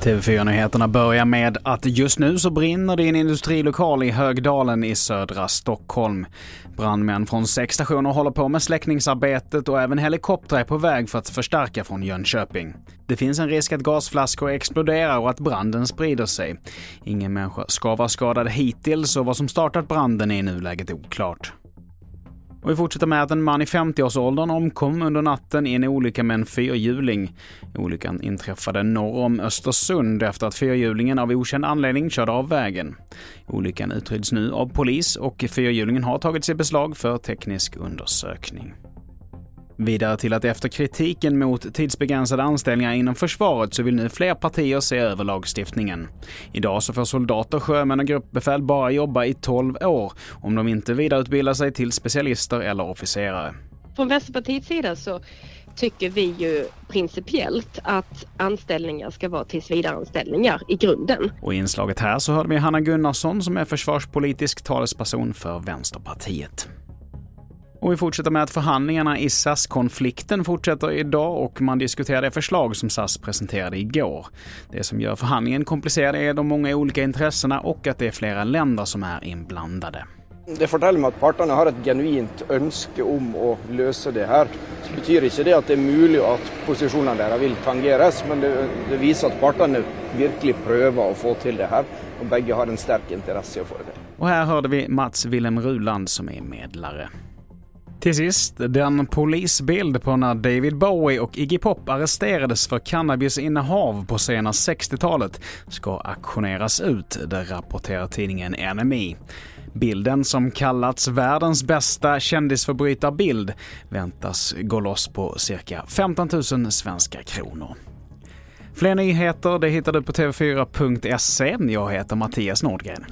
TV4-nyheterna börjar med att just nu så brinner det i en industrilokal i Högdalen i södra Stockholm. Brandmän från sex stationer håller på med släckningsarbetet och även helikoptrar är på väg för att förstärka från Jönköping. Det finns en risk att gasflaskor exploderar och att branden sprider sig. Ingen människa ska vara skadad hittills och vad som startat branden är i nuläget oklart. Och vi fortsätter med att en man i 50-årsåldern omkom under natten i en olycka med en fyrhjuling. Olyckan inträffade norr om Östersund efter att fyrhjulingen av okänd anledning körde av vägen. Olyckan utreds nu av polis och fyrhjulingen har tagits i beslag för teknisk undersökning. Vidare till att efter kritiken mot tidsbegränsade anställningar inom försvaret så vill nu fler partier se över lagstiftningen. Idag så får soldater, sjömän och gruppbefäl bara jobba i 12 år om de inte vidareutbildar sig till specialister eller officerare. Från Vänsterpartiets sida så tycker vi ju principiellt att anställningar ska vara tillsvidareanställningar i grunden. Och i inslaget här så hörde vi Hanna Gunnarsson som är försvarspolitisk talesperson för Vänsterpartiet. Och vi fortsätter med att förhandlingarna i SAS-konflikten fortsätter idag och man diskuterar det förslag som SAS presenterade igår. Det som gör förhandlingen komplicerad är de många olika intressena och att det är flera länder som är inblandade. Det forteller meg at partene har et genuint ønske om å løse det her. Så betyr ikke det at det er mulig at posisjonene deres vil tangeres, men det, det viser at partene virkelig prøver å få til det her. Og begge har en sterk interesse i å få det til. Och här hörde vi Mats Willem Ruland som är medlare. Till sist, den polisbild på när David Bowie och Iggy Pop arresterades för cannabisinnehav på sena 60-talet ska auktioneras ut, det rapporterar tidningen NME. Bilden som kallats världens bästa kändisförbrytarbild väntas gå loss på cirka 15 000 svenska kronor. Fler nyheter det hittar du på tv4.se. Jag heter Mattias Nordgren.